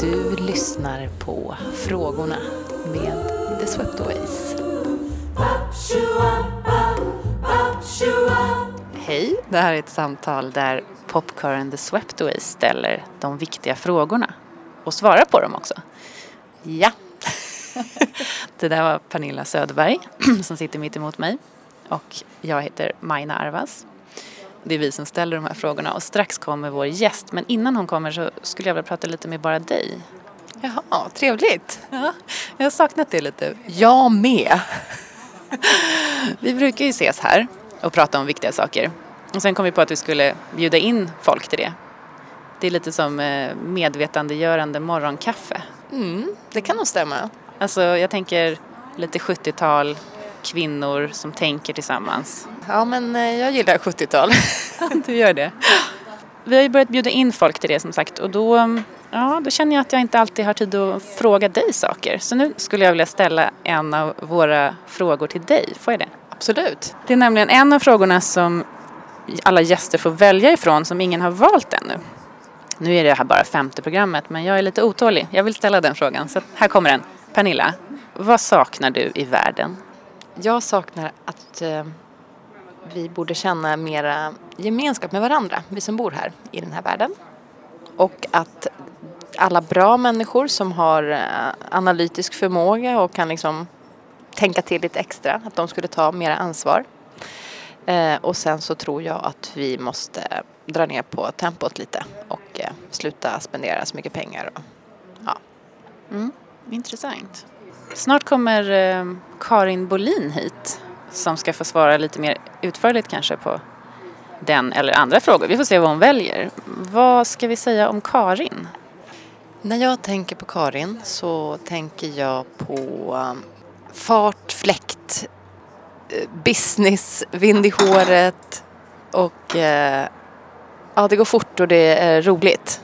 Du lyssnar på Frågorna med The Sweptaways. Hej, det här är ett samtal där Popcorn The Sweptaways ställer de viktiga frågorna och svarar på dem också. Ja, det där var Pernilla Söderberg som sitter mitt emot mig och jag heter Majna Arvas. Det är vi som ställer de här frågorna och strax kommer vår gäst men innan hon kommer så skulle jag vilja prata lite med bara dig. Jaha, trevligt. Ja, jag har saknat det lite. Jag med. Vi brukar ju ses här och prata om viktiga saker. Och sen kom vi på att vi skulle bjuda in folk till det. Det är lite som eh, medvetandegörande morgonkaffe. Mm, det kan nog stämma. Alltså jag tänker lite 70-tal, kvinnor som tänker tillsammans. Ja, men eh, jag gillar 70-tal. Du gör det? Vi har ju börjat bjuda in folk till det som sagt och då, ja, då känner jag att jag inte alltid har tid att fråga dig saker. Så nu skulle jag vilja ställa en av våra frågor till dig. Får jag det? Absolut. Det är nämligen en av frågorna som alla gäster får välja ifrån som ingen har valt ännu. Nu är det här bara femte programmet men jag är lite otålig. Jag vill ställa den frågan så här kommer den. Pernilla, vad saknar du i världen? Jag saknar att eh, vi borde känna mera gemenskap med varandra, vi som bor här i den här världen. Och att alla bra människor som har eh, analytisk förmåga och kan liksom tänka till lite extra, att de skulle ta mera ansvar. Eh, och sen så tror jag att vi måste dra ner på tempot lite och eh, sluta spendera så mycket pengar. Och, ja. Intressant. Snart kommer eh, Karin Bolin hit som ska få svara lite mer utförligt kanske på den eller andra frågor. Vi får se vad hon väljer. Vad ska vi säga om Karin? När jag tänker på Karin så tänker jag på um, fart, fläkt, eh, business, vind i håret och eh, ja, det går fort och det är roligt.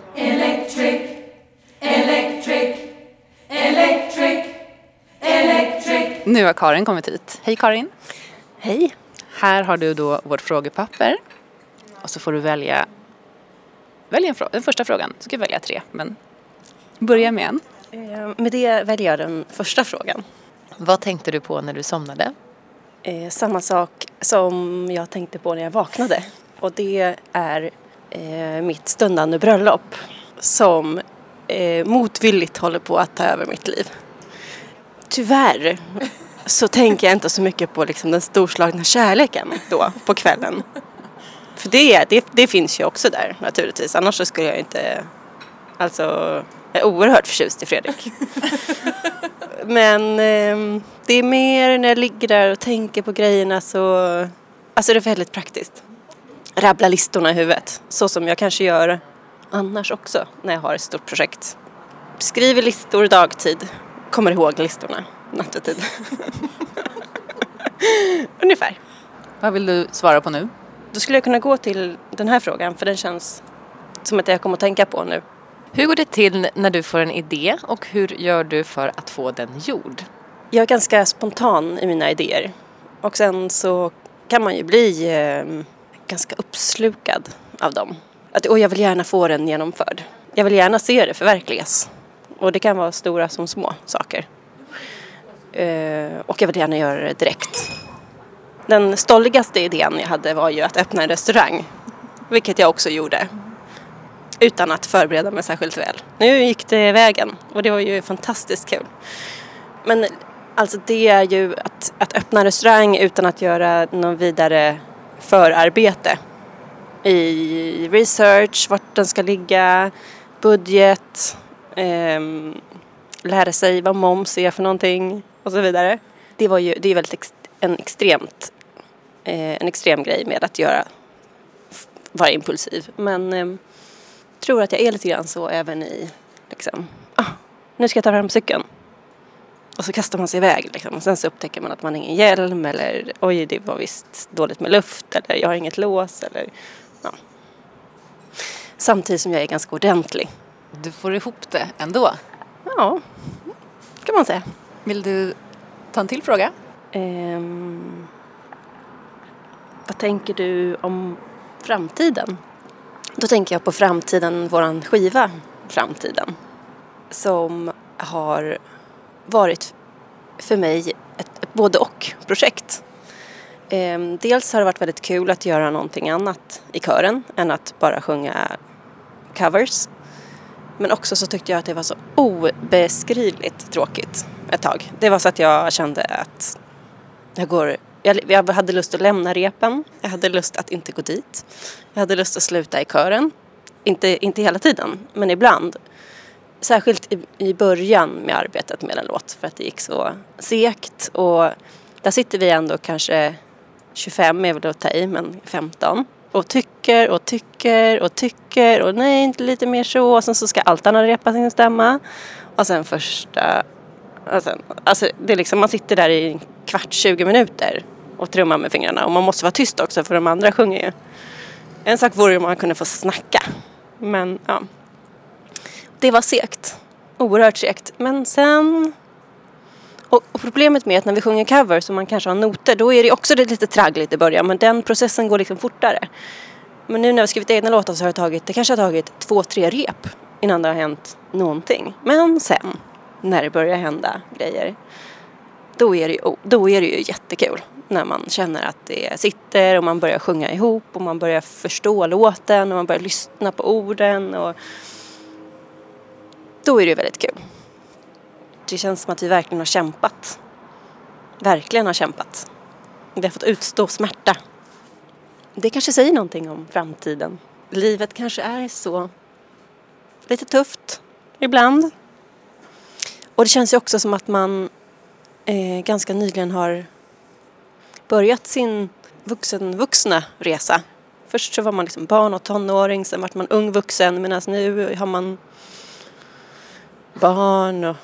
Nu har Karin kommit hit. Hej Karin! Hej! Här har du då vårt frågepapper och så får du välja, välja en frå- den första frågan. Du ska välja tre, men börja med en. Eh, Med det väljer jag den första frågan. Vad tänkte du på när du somnade? Eh, samma sak som jag tänkte på när jag vaknade. Och det är eh, mitt stundande bröllop som eh, motvilligt håller på att ta över mitt liv. Tyvärr så tänker jag inte så mycket på liksom, den storslagna kärleken då på kvällen. För det, det, det finns ju också där naturligtvis. Annars så skulle jag inte... Alltså, jag är oerhört förtjust i Fredrik. Men eh, det är mer när jag ligger där och tänker på grejerna så... Alltså det är väldigt praktiskt. Rabbla listorna i huvudet. Så som jag kanske gör annars också när jag har ett stort projekt. Skriver listor dagtid. Kommer ihåg listorna nattetid. Ungefär. Vad vill du svara på nu? Då skulle jag kunna gå till den här frågan för den känns som att jag kommer att tänka på nu. Hur går det till när du får en idé och hur gör du för att få den gjord? Jag är ganska spontan i mina idéer. Och sen så kan man ju bli eh, ganska uppslukad av dem. Att, och jag vill gärna få den genomförd. Jag vill gärna se det förverkligas. Och det kan vara stora som små saker. Eh, och jag vill gärna göra det direkt. Den stolligaste idén jag hade var ju att öppna en restaurang. Vilket jag också gjorde. Utan att förbereda mig särskilt väl. Nu gick det vägen och det var ju fantastiskt kul. Men alltså det är ju att, att öppna en restaurang utan att göra någon vidare förarbete. I research, vart den ska ligga, budget, eh, lära sig vad moms är för någonting och så vidare. Det var ju, det är väldigt ex, en extremt, eh, en extrem grej med att göra, vara impulsiv. Men eh, tror att jag är lite grann så även i, liksom, ah, nu ska jag ta fram cykeln. Och så kastar man sig iväg liksom. Och sen så upptäcker man att man har ingen hjälm eller oj det var visst dåligt med luft eller jag har inget lås eller ja. Samtidigt som jag är ganska ordentlig. Du får ihop det ändå. Ja, kan man säga. Vill du ta en till fråga. Ehm, vad tänker du om framtiden? Då tänker jag på framtiden, våran skiva Framtiden. Som har varit för mig ett, både och projekt. Ehm, dels har det varit väldigt kul att göra någonting annat i kören än att bara sjunga covers. Men också så tyckte jag att det var så obeskrivligt tråkigt ett tag. Det var så att jag kände att jag går jag, jag hade lust att lämna repen. Jag hade lust att inte gå dit. Jag hade lust att sluta i kören. Inte, inte hela tiden, men ibland. Särskilt i, i början med arbetet med en låt för att det gick så segt. Och där sitter vi ändå kanske 25 är väl att ta i, men 15. Och tycker och tycker och tycker och nej, inte lite mer så. Och sen så ska altarna repa sin stämma. Och sen första... Och sen, alltså det är liksom, man sitter där i en kvart, 20 minuter och trummar med fingrarna. Och man måste vara tyst också för de andra sjunger ju. En sak vore om man kunde få snacka. Men ja. Det var segt. Oerhört segt. Men sen och, och, problemet med att när vi sjunger covers och man kanske har noter då är det också lite traggligt i början men den processen går liksom fortare. Men nu när vi har skrivit egna låtar så har det tagit, det kanske har tagit två, tre rep innan det har hänt någonting. Men sen när det börjar hända grejer då är det ju, oh, då är det ju jättekul när man känner att det sitter och man börjar sjunga ihop och man börjar förstå låten och man börjar lyssna på orden och då är det ju väldigt kul. Det känns som att vi verkligen har kämpat. Verkligen har kämpat. Vi har fått utstå smärta. Det kanske säger någonting om framtiden. Livet kanske är så lite tufft ibland. Och det känns ju också som att man eh, ganska nyligen har börjat sin vuxen, vuxna resa. Först så var man liksom barn och tonåring, sen vart man ung vuxen medan nu har man barn och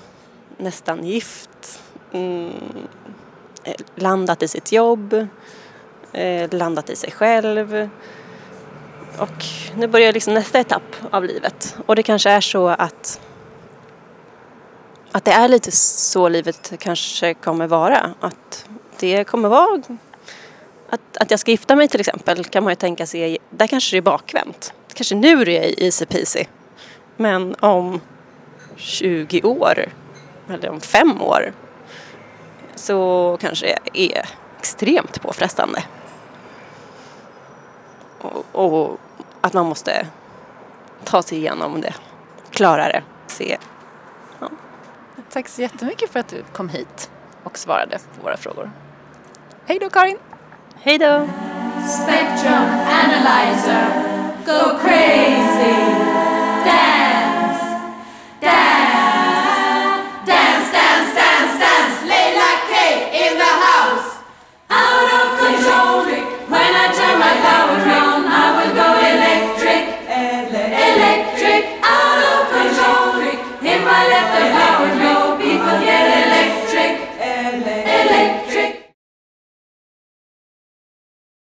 nästan gift, mm, eh, landat i sitt jobb, eh, landat i sig själv. Och nu börjar liksom nästa etapp av livet. Och det kanske är så att, att det är lite så livet kanske kommer vara. Att det kommer vara att, att jag ska gifta mig till exempel kan man ju tänka sig, där kanske det är bakvänt. Kanske nu det är easy peasy. Men om 20 år eller om fem år så kanske det är extremt påfrestande. Och, och, att man måste ta sig igenom det, klara det, se. Ja. Tack så jättemycket för att du kom hit och svarade på våra frågor. Hej då Karin! Hej då! Spectrum Analyzer